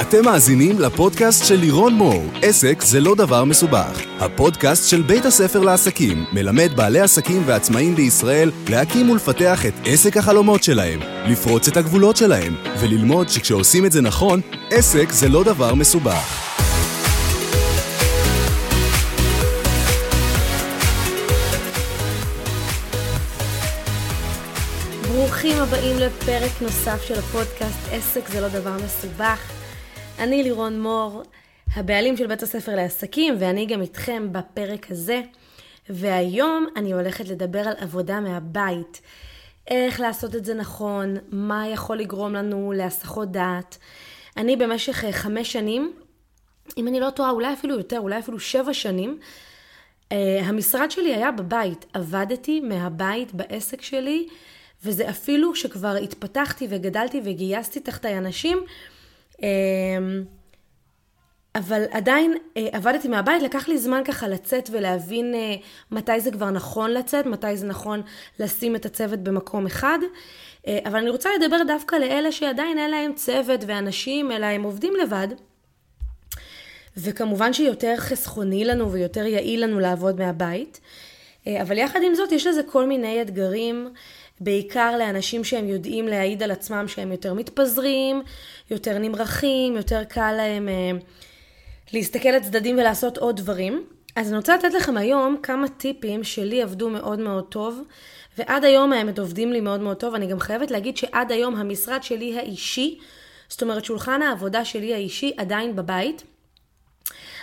אתם מאזינים לפודקאסט של לירון מור, עסק זה לא דבר מסובך. הפודקאסט של בית הספר לעסקים מלמד בעלי עסקים ועצמאים בישראל להקים ולפתח את עסק החלומות שלהם, לפרוץ את הגבולות שלהם, וללמוד שכשעושים את זה נכון, עסק זה לא דבר מסובך. ברוכים הבאים לפרק נוסף של הפודקאסט עסק זה לא דבר מסובך. אני לירון מור, הבעלים של בית הספר לעסקים, ואני גם איתכם בפרק הזה. והיום אני הולכת לדבר על עבודה מהבית. איך לעשות את זה נכון, מה יכול לגרום לנו להסחות דעת. אני במשך אה, חמש שנים, אם אני לא טועה, אולי אפילו יותר, אולי אפילו שבע שנים, Uh, המשרד שלי היה בבית, עבדתי מהבית בעסק שלי, וזה אפילו שכבר התפתחתי וגדלתי וגייסתי תחתיי אנשים, אבל עדיין אה, עבדתי מהבית, לקח לי זמן ככה לצאת ולהבין אה, מתי זה כבר נכון לצאת, מתי זה נכון לשים את הצוות במקום אחד. אה, אבל אני רוצה לדבר דווקא לאלה שעדיין אין להם צוות ואנשים, אלא הם עובדים לבד. וכמובן שיותר חסכוני לנו ויותר יעיל לנו לעבוד מהבית. אבל יחד עם זאת יש לזה כל מיני אתגרים בעיקר לאנשים שהם יודעים להעיד על עצמם שהם יותר מתפזרים, יותר נמרחים, יותר קל להם אה, להסתכל לצדדים ולעשות עוד דברים. אז אני רוצה לתת לכם היום כמה טיפים שלי עבדו מאוד מאוד טוב, ועד היום האמת עובדים לי מאוד מאוד טוב. אני גם חייבת להגיד שעד היום המשרד שלי האישי, זאת אומרת שולחן העבודה שלי האישי עדיין בבית.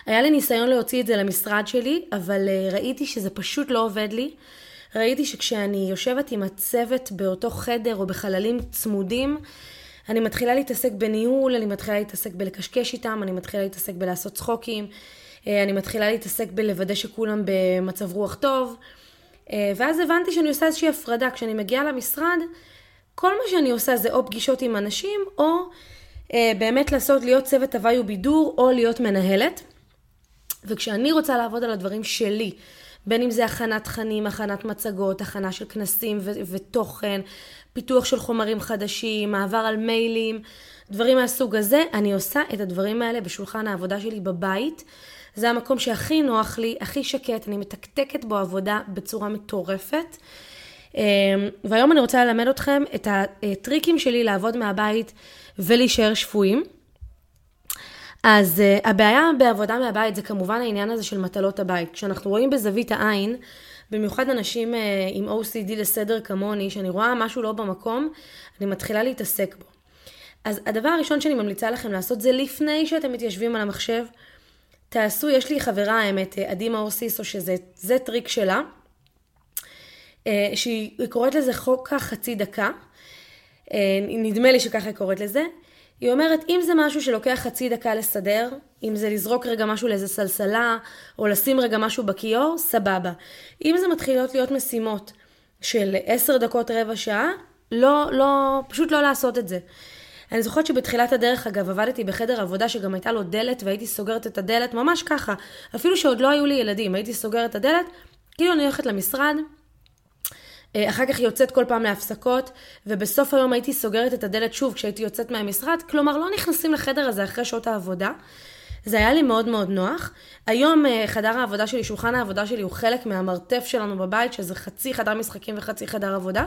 היה לי ניסיון להוציא את זה למשרד שלי, אבל אה, ראיתי שזה פשוט לא עובד לי. ראיתי שכשאני יושבת עם הצוות באותו חדר או בחללים צמודים, אני מתחילה להתעסק בניהול, אני מתחילה להתעסק בלקשקש איתם, אני מתחילה להתעסק בלעשות צחוקים, אה, אני מתחילה להתעסק בלוודא שכולם במצב רוח טוב. אה, ואז הבנתי שאני עושה איזושהי הפרדה. כשאני מגיעה למשרד, כל מה שאני עושה זה או פגישות עם אנשים, או אה, באמת לעשות, להיות צוות הוואי ובידור, או להיות מנהלת. וכשאני רוצה לעבוד על הדברים שלי, בין אם זה הכנת תכנים, הכנת מצגות, הכנה של כנסים ו- ותוכן, פיתוח של חומרים חדשים, מעבר על מיילים, דברים מהסוג הזה, אני עושה את הדברים האלה בשולחן העבודה שלי בבית. זה המקום שהכי נוח לי, הכי שקט, אני מתקתקת בו עבודה בצורה מטורפת. אמ, והיום אני רוצה ללמד אתכם את הטריקים שלי לעבוד מהבית ולהישאר שפויים. אז uh, הבעיה בעבודה מהבית זה כמובן העניין הזה של מטלות הבית. כשאנחנו רואים בזווית העין, במיוחד אנשים uh, עם OCD לסדר כמוני, שאני רואה משהו לא במקום, אני מתחילה להתעסק בו. אז הדבר הראשון שאני ממליצה לכם לעשות זה לפני שאתם מתיישבים על המחשב, תעשו, יש לי חברה האמת, אה, עדי מאור סיסו, שזה טריק שלה, uh, שהיא קוראת לזה חוק החצי דקה, נדמה לי שככה היא קוראת לזה, היא אומרת, אם זה משהו שלוקח חצי דקה לסדר, אם זה לזרוק רגע משהו לאיזה סלסלה, או לשים רגע משהו בכיור, סבבה. אם זה מתחילות להיות משימות של עשר דקות, רבע שעה, לא, לא, פשוט לא לעשות את זה. אני זוכרת שבתחילת הדרך, אגב, עבדתי בחדר עבודה שגם הייתה לו דלת, והייתי סוגרת את הדלת ממש ככה. אפילו שעוד לא היו לי ילדים, הייתי סוגרת את הדלת, כאילו אני הולכת למשרד, אחר כך יוצאת כל פעם להפסקות, ובסוף היום הייתי סוגרת את הדלת שוב כשהייתי יוצאת מהמשרד, כלומר לא נכנסים לחדר הזה אחרי שעות העבודה. זה היה לי מאוד מאוד נוח. היום אה, חדר העבודה שלי, שולחן העבודה שלי הוא חלק מהמרתף שלנו בבית, שזה חצי חדר משחקים וחצי חדר עבודה.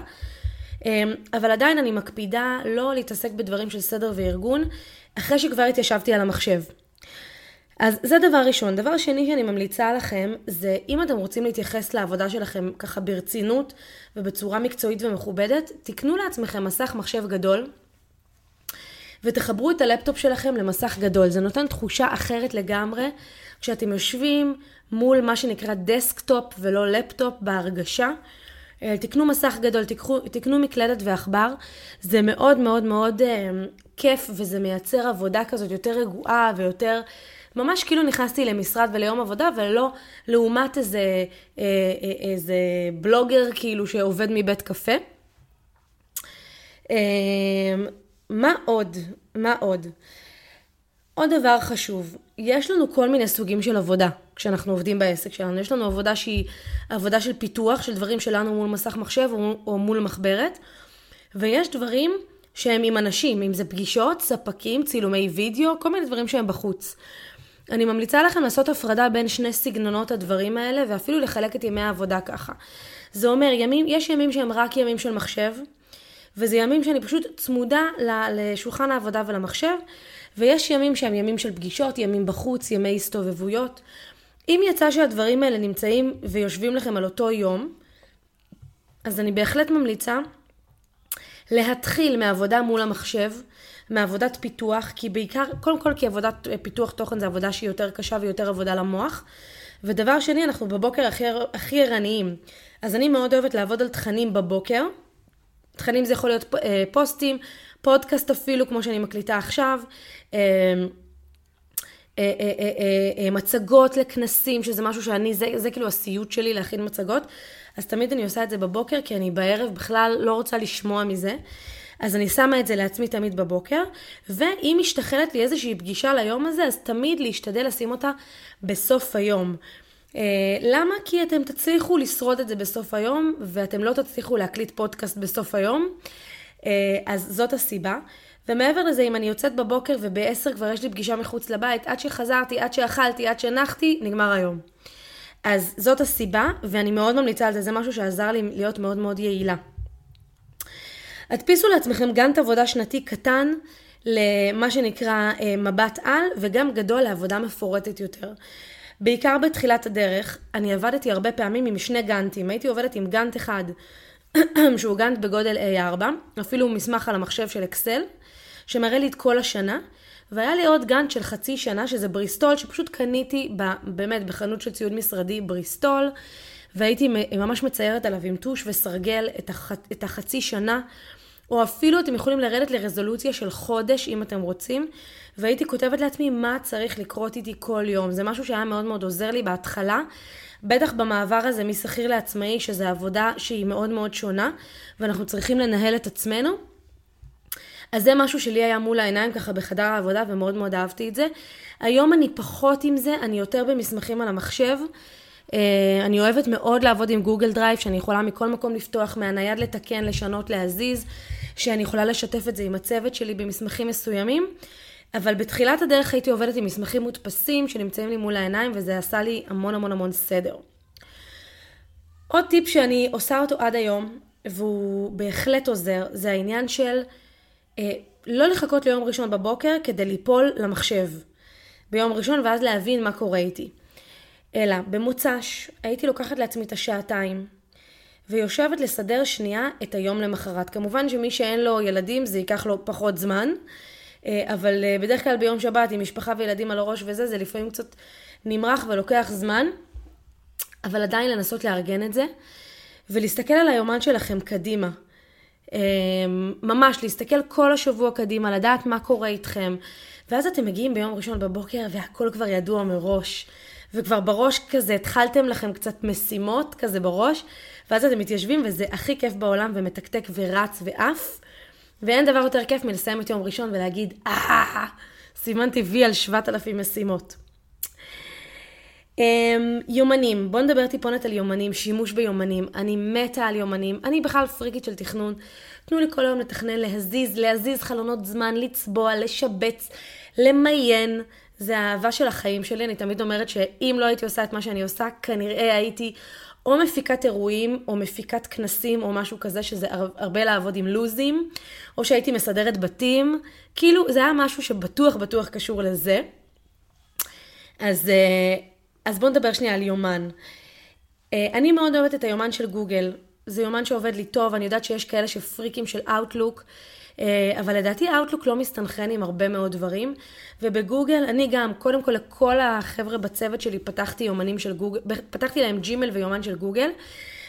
אה, אבל עדיין אני מקפידה לא להתעסק בדברים של סדר וארגון, אחרי שכבר התיישבתי על המחשב. אז זה דבר ראשון. דבר שני שאני ממליצה לכם, זה אם אתם רוצים להתייחס לעבודה שלכם ככה ברצינות ובצורה מקצועית ומכובדת, תקנו לעצמכם מסך מחשב גדול. ותחברו את הלפטופ שלכם למסך גדול. זה נותן תחושה אחרת לגמרי כשאתם יושבים מול מה שנקרא desktop ולא לפטופ, בהרגשה. אה, תקנו מסך גדול, תקנו, תקנו מקלדת ועכבר. זה מאוד מאוד מאוד אה, כיף וזה מייצר עבודה כזאת יותר רגועה ויותר ממש כאילו נכנסתי למשרד וליום עבודה, ולא לעומת איזה, אה, אה, איזה בלוגר כאילו שעובד מבית קפה. אה, מה עוד? מה עוד? עוד דבר חשוב, יש לנו כל מיני סוגים של עבודה כשאנחנו עובדים בעסק שלנו. יש לנו עבודה שהיא עבודה של פיתוח, של דברים שלנו מול מסך מחשב או, או מול מחברת, ויש דברים שהם עם אנשים, אם זה פגישות, ספקים, צילומי וידאו, כל מיני דברים שהם בחוץ. אני ממליצה לכם לעשות הפרדה בין שני סגנונות הדברים האלה, ואפילו לחלק את ימי העבודה ככה. זה אומר, ימים, יש ימים שהם רק ימים של מחשב, וזה ימים שאני פשוט צמודה לשולחן העבודה ולמחשב, ויש ימים שהם ימים של פגישות, ימים בחוץ, ימי הסתובבויות. אם יצא שהדברים האלה נמצאים ויושבים לכם על אותו יום, אז אני בהחלט ממליצה להתחיל מעבודה מול המחשב, מעבודת פיתוח, כי בעיקר, קודם כל כי עבודת פיתוח תוכן זה עבודה שהיא יותר קשה ויותר עבודה למוח. ודבר שני, אנחנו בבוקר הכי, הכי ערניים. אז אני מאוד אוהבת לעבוד על תכנים בבוקר. תכנים זה יכול להיות אה, פוסטים, פודקאסט אפילו, כמו שאני מקליטה עכשיו. אה, אה, מצגות לכנסים, שזה משהו שאני, זה, זה כאילו הסיוט שלי להכין מצגות. אז תמיד אני עושה את זה בבוקר, כי אני בערב בכלל לא רוצה לשמוע מזה. אז אני שמה את זה לעצמי תמיד בבוקר, ואם משתחלת לי איזושהי פגישה ליום הזה, אז תמיד להשתדל לשים אותה בסוף היום. Uh, למה? כי אתם תצליחו לשרוד את זה בסוף היום, ואתם לא תצליחו להקליט פודקאסט בסוף היום. Uh, אז זאת הסיבה. ומעבר לזה, אם אני יוצאת בבוקר וב-10 כבר יש לי פגישה מחוץ לבית, עד שחזרתי, עד שאכלתי, עד שנחתי, נגמר היום. אז זאת הסיבה, ואני מאוד ממליצה על זה, זה משהו שעזר לי להיות מאוד מאוד יעילה. הדפיסו לעצמכם גאנט עבודה שנתי קטן למה שנקרא אה, מבט על, וגם גדול לעבודה מפורטת יותר. בעיקר בתחילת הדרך, אני עבדתי הרבה פעמים עם שני גאנטים. הייתי עובדת עם גאנט אחד, שהוא גאנט בגודל A4, אפילו מסמך על המחשב של אקסל, שמראה לי את כל השנה, והיה לי עוד גאנט של חצי שנה, שזה בריסטול, שפשוט קניתי ב, באמת בחנות של ציוד משרדי בריסטול, והייתי ממש מציירת עליו עם טוש וסרגל את, הח, את החצי שנה, או אפילו אתם יכולים לרדת לרזולוציה של חודש אם אתם רוצים, והייתי כותבת לעצמי מה צריך לקרות איתי כל יום. זה משהו שהיה מאוד מאוד עוזר לי בהתחלה. בטח במעבר הזה משכיר לעצמאי, שזו עבודה שהיא מאוד מאוד שונה, ואנחנו צריכים לנהל את עצמנו. אז זה משהו שלי היה מול העיניים ככה בחדר העבודה ומאוד מאוד אהבתי את זה. היום אני פחות עם זה, אני יותר במסמכים על המחשב. אה, אני אוהבת מאוד לעבוד עם Google Drive, שאני יכולה מכל מקום לפתוח, מהנייד לתקן, לשנות, להזיז, שאני יכולה לשתף את זה עם הצוות שלי במסמכים מסוימים. אבל בתחילת הדרך הייתי עובדת עם מסמכים מודפסים שנמצאים לי מול העיניים, וזה עשה לי המון המון המון סדר. עוד טיפ שאני עושה אותו עד היום, והוא בהחלט עוזר, זה העניין של אה, לא לחכות ליום ראשון בבוקר כדי ליפול למחשב ביום ראשון ואז להבין מה קורה איתי. אלא במוצ"ש הייתי לוקחת לעצמי את השעתיים ויושבת לסדר שנייה את היום למחרת. כמובן שמי שאין לו ילדים זה ייקח לו פחות זמן, אה, אבל אה, בדרך כלל ביום שבת עם משפחה וילדים על הראש וזה, זה לפעמים קצת נמרח ולוקח זמן, אבל עדיין לנסות לארגן את זה ולהסתכל על היומן שלכם קדימה. אמ, ממש להסתכל כל השבוע קדימה, לדעת מה קורה איתכם. ואז אתם מגיעים ביום ראשון בבוקר והכל כבר ידוע מראש. וכבר בראש כזה התחלתם לכם קצת משימות כזה בראש, ואז אתם מתיישבים וזה הכי כיף בעולם ומתקתק ורץ ועף. ואין דבר יותר כיף מלסיים את יום ראשון ולהגיד, אה, סימנתי וי על 7,000 משימות. Um, יומנים, בואו נדבר טיפונת על יומנים, שימוש ביומנים. אני מתה על יומנים, אני בכלל פריקית של תכנון. תנו לי כל היום לתכנן, להזיז, להזיז חלונות זמן, לצבוע, לשבץ, למיין. זה האהבה של החיים שלי, אני תמיד אומרת שאם לא הייתי עושה את מה שאני עושה, כנראה הייתי או מפיקת אירועים, או מפיקת כנסים, או משהו כזה, שזה הרבה לעבוד עם לוזים, או שהייתי מסדרת בתים. כאילו, זה היה משהו שבטוח בטוח קשור לזה. אז... Uh, אז בואו נדבר שנייה על יומן. אה, אני מאוד אוהבת את היומן של גוגל. זה יומן שעובד לי טוב, אני יודעת שיש כאלה שפריקים של Outlook, אה, אבל לדעתי Outlook לא מסתנכרן עם הרבה מאוד דברים, ובגוגל אני גם, קודם כל לכל החבר'ה בצוות שלי פתחתי יומנים של גוגל, פתחתי להם ג'ימל ויומן של גוגל,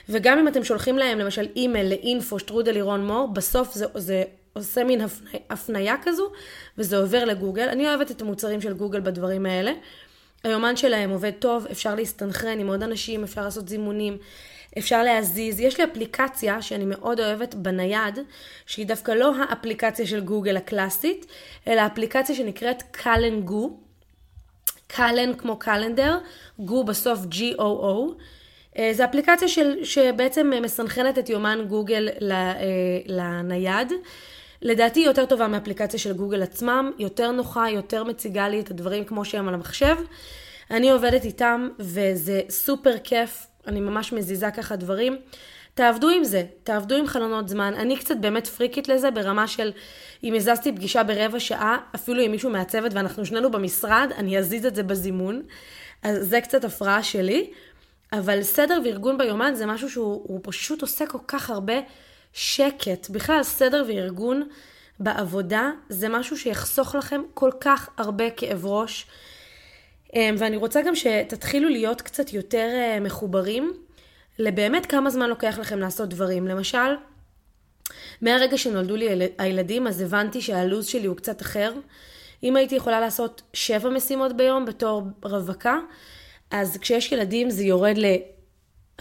וגם אם אתם שולחים להם למשל אימייל לאינפו שטרודל לירון מור, בסוף זה, זה עושה מין הפניה כזו, וזה עובר לגוגל. אני אוהבת את המוצרים של גוגל בדברים האלה. היומן שלהם עובד טוב, אפשר להסתנכרן עם עוד אנשים, אפשר לעשות זימונים, אפשר להזיז. יש לי אפליקציה שאני מאוד אוהבת בנייד, שהיא דווקא לא האפליקציה של גוגל הקלאסית, אלא אפליקציה שנקראת קלן גו. קלן כמו קלנדר, גו בסוף G-O-O. אה, זו אפליקציה של, שבעצם מסנכרנת את יומן גוגל אה, לנייד. לדעתי יותר טובה מאפליקציה של גוגל עצמם, יותר נוחה, יותר מציגה לי את הדברים כמו שהם על המחשב. אני עובדת איתם וזה סופר כיף, אני ממש מזיזה ככה דברים. תעבדו עם זה, תעבדו עם חלונות זמן. אני קצת באמת פריקית לזה ברמה של אם הזזתי פגישה ברבע שעה, אפילו עם מישהו מהצוות ואנחנו שנינו במשרד, אני אזיז את זה בזימון. אז זה קצת הפרעה שלי. אבל סדר וארגון ביומן זה משהו שהוא פשוט עושה כל כך הרבה שקט. בכלל, סדר וארגון בעבודה זה משהו שיחסוך לכם כל כך הרבה כאב ראש. אמ, ואני רוצה גם שתתחילו להיות קצת יותר אה, מחוברים לבאמת כמה זמן לוקח לכם לעשות דברים. למשל, מהרגע שנולדו לי הילדים, אז הבנתי שהלו"ז שלי הוא קצת אחר. אם הייתי יכולה לעשות שבע משימות ביום בתור רווקה, אז כשיש ילדים זה יורד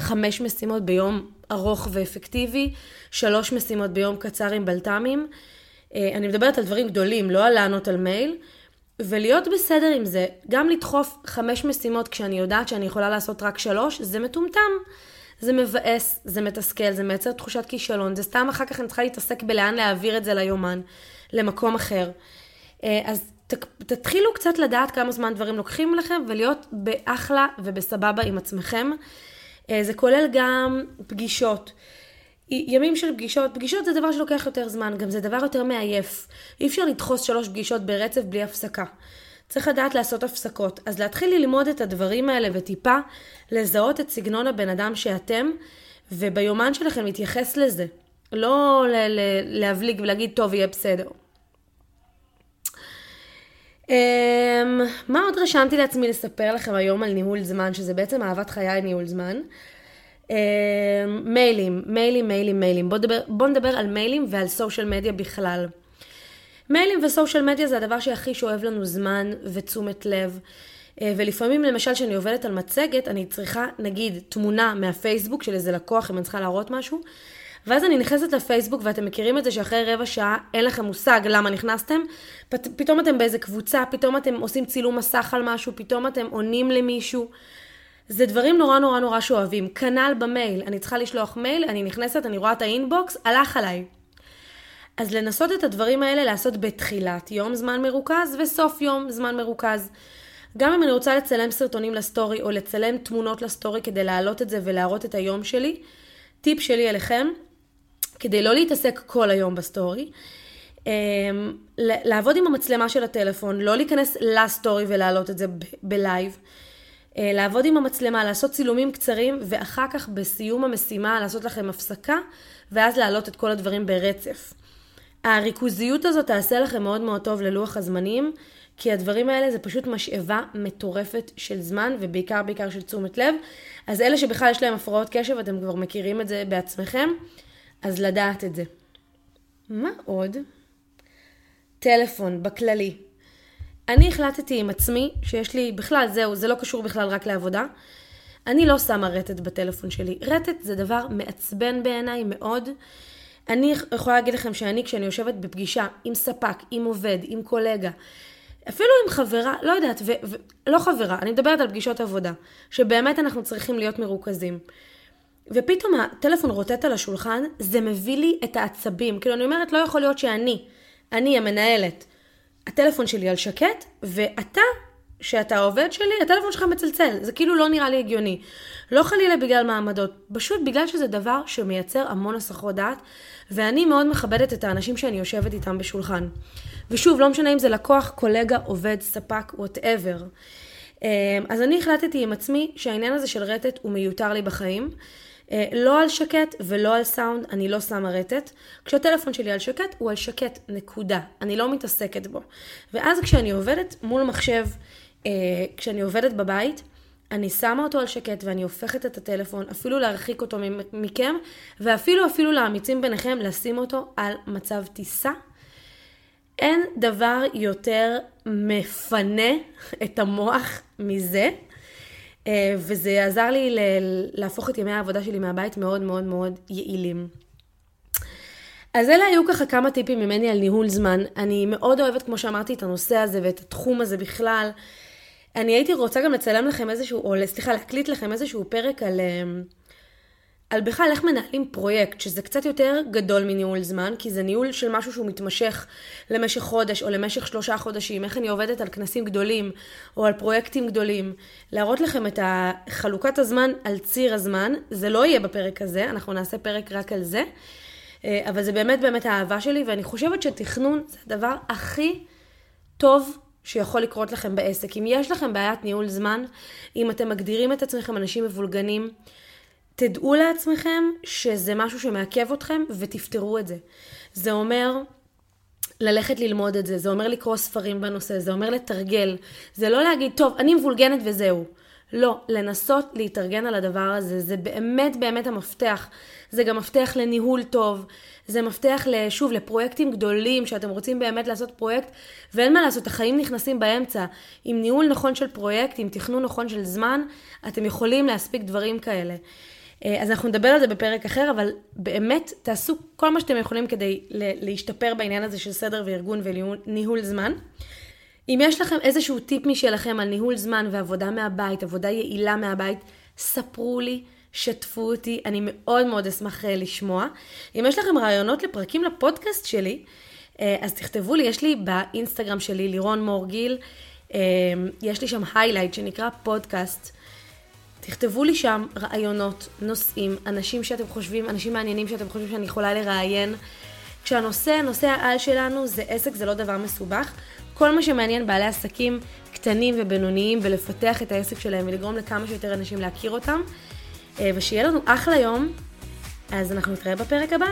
לחמש משימות ביום ארוך ואפקטיבי, שלוש משימות ביום קצר עם בלת"מים. אה, אני מדברת על דברים גדולים, לא על לענות על מייל. ולהיות בסדר עם זה, גם לדחוף חמש משימות כשאני יודעת שאני יכולה לעשות רק שלוש, זה מטומטם. זה מבאס, זה מתסכל, זה מייצר תחושת כישלון, זה סתם אחר כך אני צריכה להתעסק בלאן להעביר את זה ליומן, למקום אחר. אה, אז תתחילו קצת לדעת כמה זמן דברים לוקחים לכם ולהיות באחלה ובסבבה עם עצמכם. אה, זה כולל גם פגישות. ימים של פגישות, פגישות זה דבר שלוקח יותר זמן, גם זה דבר יותר מעייף. אי אפשר לדחוס שלוש פגישות ברצף בלי הפסקה. צריך לדעת לעשות הפסקות. אז להתחיל ללמוד את הדברים האלה וטיפה לזהות את סגנון הבן אדם שאתם, וביומן שלכם להתייחס לזה. לא להבליג ולהגיד, טוב, יהיה בסדר. Um, מה עוד רשמתי לעצמי לספר לכם היום על ניהול זמן, שזה בעצם אהבת חיי ניהול זמן. Um, מיילים, מיילים, מיילים, מיילים. בואו נדבר, בוא נדבר על מיילים ועל סושיאל מדיה בכלל. מיילים וסושיאל מדיה זה הדבר שהכי שואב לנו זמן ותשומת לב. אה, ולפעמים למשל כשאני עובדת על מצגת, אני צריכה נגיד תמונה מהפייסבוק של איזה לקוח אם אני צריכה להראות משהו, ואז אני נכנסת לפייסבוק ואתם מכירים את זה שאחרי רבע שעה אין לכם מושג למה נכנסתם, פתאום אתם באיזה קבוצה, פתאום אתם עושים צילום מסך על משהו, פתאום אתם עונים למישהו. זה דברים נורא נורא נורא שאוהבים. כנ"ל במייל, אני צריכה לשלוח מייל, אני נכנסת, אני רואה את האינבוקס, הלך עליי. אז לנסות את הדברים האלה לעשות בתחילת יום זמן מרוכז וסוף יום זמן מרוכז. גם אם אני רוצה לצלם סרטונים לסטורי או לצלם תמונות לסטורי כדי להעלות את זה ולהראות את היום שלי, טיפ שלי אליכם, כדי לא להתעסק כל היום בסטורי, אמ, לעבוד עם המצלמה של הטלפון, לא להיכנס לסטורי ולהעלות את זה בלייב. אה, לעבוד עם המצלמה, לעשות צילומים קצרים, ואחר כך בסיום המשימה לעשות לכם הפסקה, ואז להעלות את כל הדברים ברצף. הריכוזיות הזאת תעשה לכם מאוד מאוד טוב ללוח הזמנים, כי הדברים האלה זה פשוט משאבה מטורפת של זמן, ובעיקר בעיקר של תשומת לב. אז אלה שבכלל יש להם הפרעות קשב, אתם כבר מכירים את זה בעצמכם, אז לדעת את זה. מה עוד? טלפון, בכללי. אני החלטתי עם עצמי שיש לי, בכלל זהו, זה לא קשור בכלל רק לעבודה. אני לא שמה רטט בטלפון שלי. רטט זה דבר מעצבן בעיניי מאוד. אני יכולה להגיד לכם שאני, כשאני יושבת בפגישה עם ספק, עם עובד, עם קולגה, אפילו עם חברה, לא יודעת, ו, ו, לא חברה, אני מדברת על פגישות עבודה, שבאמת אנחנו צריכים להיות מרוכזים. ופתאום הטלפון רוטט על השולחן, זה מביא לי את העצבים. כאילו, אני אומרת, לא יכול להיות שאני, אני המנהלת, הטלפון שלי על שקט, ואתה שאתה העובד שלי, הטלפון שלך מצלצל. זה כאילו לא נראה לי הגיוני. לא חלילה בגלל מעמדות, פשוט בגלל שזה דבר שמייצר המון הסחות דעת, ואני מאוד מכבדת את האנשים שאני יושבת איתם בשולחן. ושוב, לא משנה אם זה לקוח, קולגה, עובד, ספק, whatever. אמ, אז אני החלטתי עם עצמי שהעניין הזה של רטט הוא מיותר לי בחיים. אה, לא על שקט ולא על סאונד, אני לא שמה רטט. כשהטלפון שלי על שקט, הוא על שקט, נקודה. אני לא מתעסקת בו. ואז כשאני עובדת מול מחשב, אה, כשאני עובדת בבית, אני שמה אותו על שקט ואני הופכת את הטלפון, אפילו להרחיק אותו מכם, ואפילו אפילו לאמיצים ביניכם לשים אותו על מצב טיסה. אין דבר יותר מפנה את המוח מזה, וזה עזר לי להפוך את ימי העבודה שלי מהבית מאוד מאוד מאוד יעילים. אז אלה היו ככה כמה טיפים ממני על ניהול זמן. אני מאוד אוהבת, כמו שאמרתי, את הנושא הזה ואת התחום הזה בכלל. אני הייתי רוצה גם לצלם לכם איזשהו, או סליחה, להקליט לכם איזשהו פרק על, אמ, על בכלל איך מנהלים פרויקט, שזה קצת יותר גדול מניהול זמן, כי זה ניהול של משהו שהוא מתמשך למשך חודש או למשך שלושה חודשים, איך אני עובדת על כנסים גדולים או על פרויקטים גדולים. להראות לכם את חלוקת הזמן על ציר הזמן, זה לא יהיה בפרק הזה, אנחנו נעשה פרק רק על זה, אה, אבל זה באמת באמת האהבה שלי, ואני חושבת שתכנון זה הדבר הכי טוב שיכול לקרות לכם בעסק. אם יש לכם בעיית ניהול זמן, אם אתם מגדירים את עצמכם אנשים מבולגנים, תדעו לעצמכם שזה משהו שמעכב אתכם ותפתרו את זה. זה אומר ללכת ללמוד את זה, זה אומר לקרוא ספרים בנושא, זה אומר לתרגל. זה לא להגיד, טוב, אני מבולגנת וזהו. לא, לנסות להתארגן על הדבר הזה, זה באמת באמת המפתח. זה גם מפתח לניהול טוב, זה מפתח, שוב, לפרויקטים גדולים, שאתם רוצים באמת לעשות פרויקט, ואין מה לעשות, החיים נכנסים באמצע. עם ניהול נכון של פרויקט, עם תכנון נכון של זמן, אתם יכולים להספיק דברים כאלה. אה, אז אנחנו נדבר על זה בפרק אחר, אבל באמת תעשו כל מה שאתם יכולים כדי להשתפר בעניין הזה של סדר וארגון וניהול זמן. אם יש לכם איזשהו טיפ משלכם על ניהול זמן ועבודה מהבית, עבודה יעילה מהבית, ספרו לי, שתפו אותי, אני מאוד מאוד אשמח אה, לשמוע. אם יש לכם רעיונות לפרקים לפודקאסט שלי, אה, אז תכתבו לי, יש לי באינסטגרם שלי, לירון מורגיל, יש לי שם היילייט שנקרא פודקאסט. תכתבו לי שם רעיונות, נושאים, אנשים שאתם חושבים, אנשים מעניינים שאתם חושבים שאני יכולה לראיין. כשהנושא, נושא העל שלנו זה עסק, זה לא דבר מסובך. כל מה שמעניין בעלי עסקים קטנים ובינוניים ולפתח את העסק שלהם ולגרום לכמה שיותר אנשים להכיר אותם. אה, ושיהיה לנו אחלה יום, אז אנחנו נתראה בפרק הבא.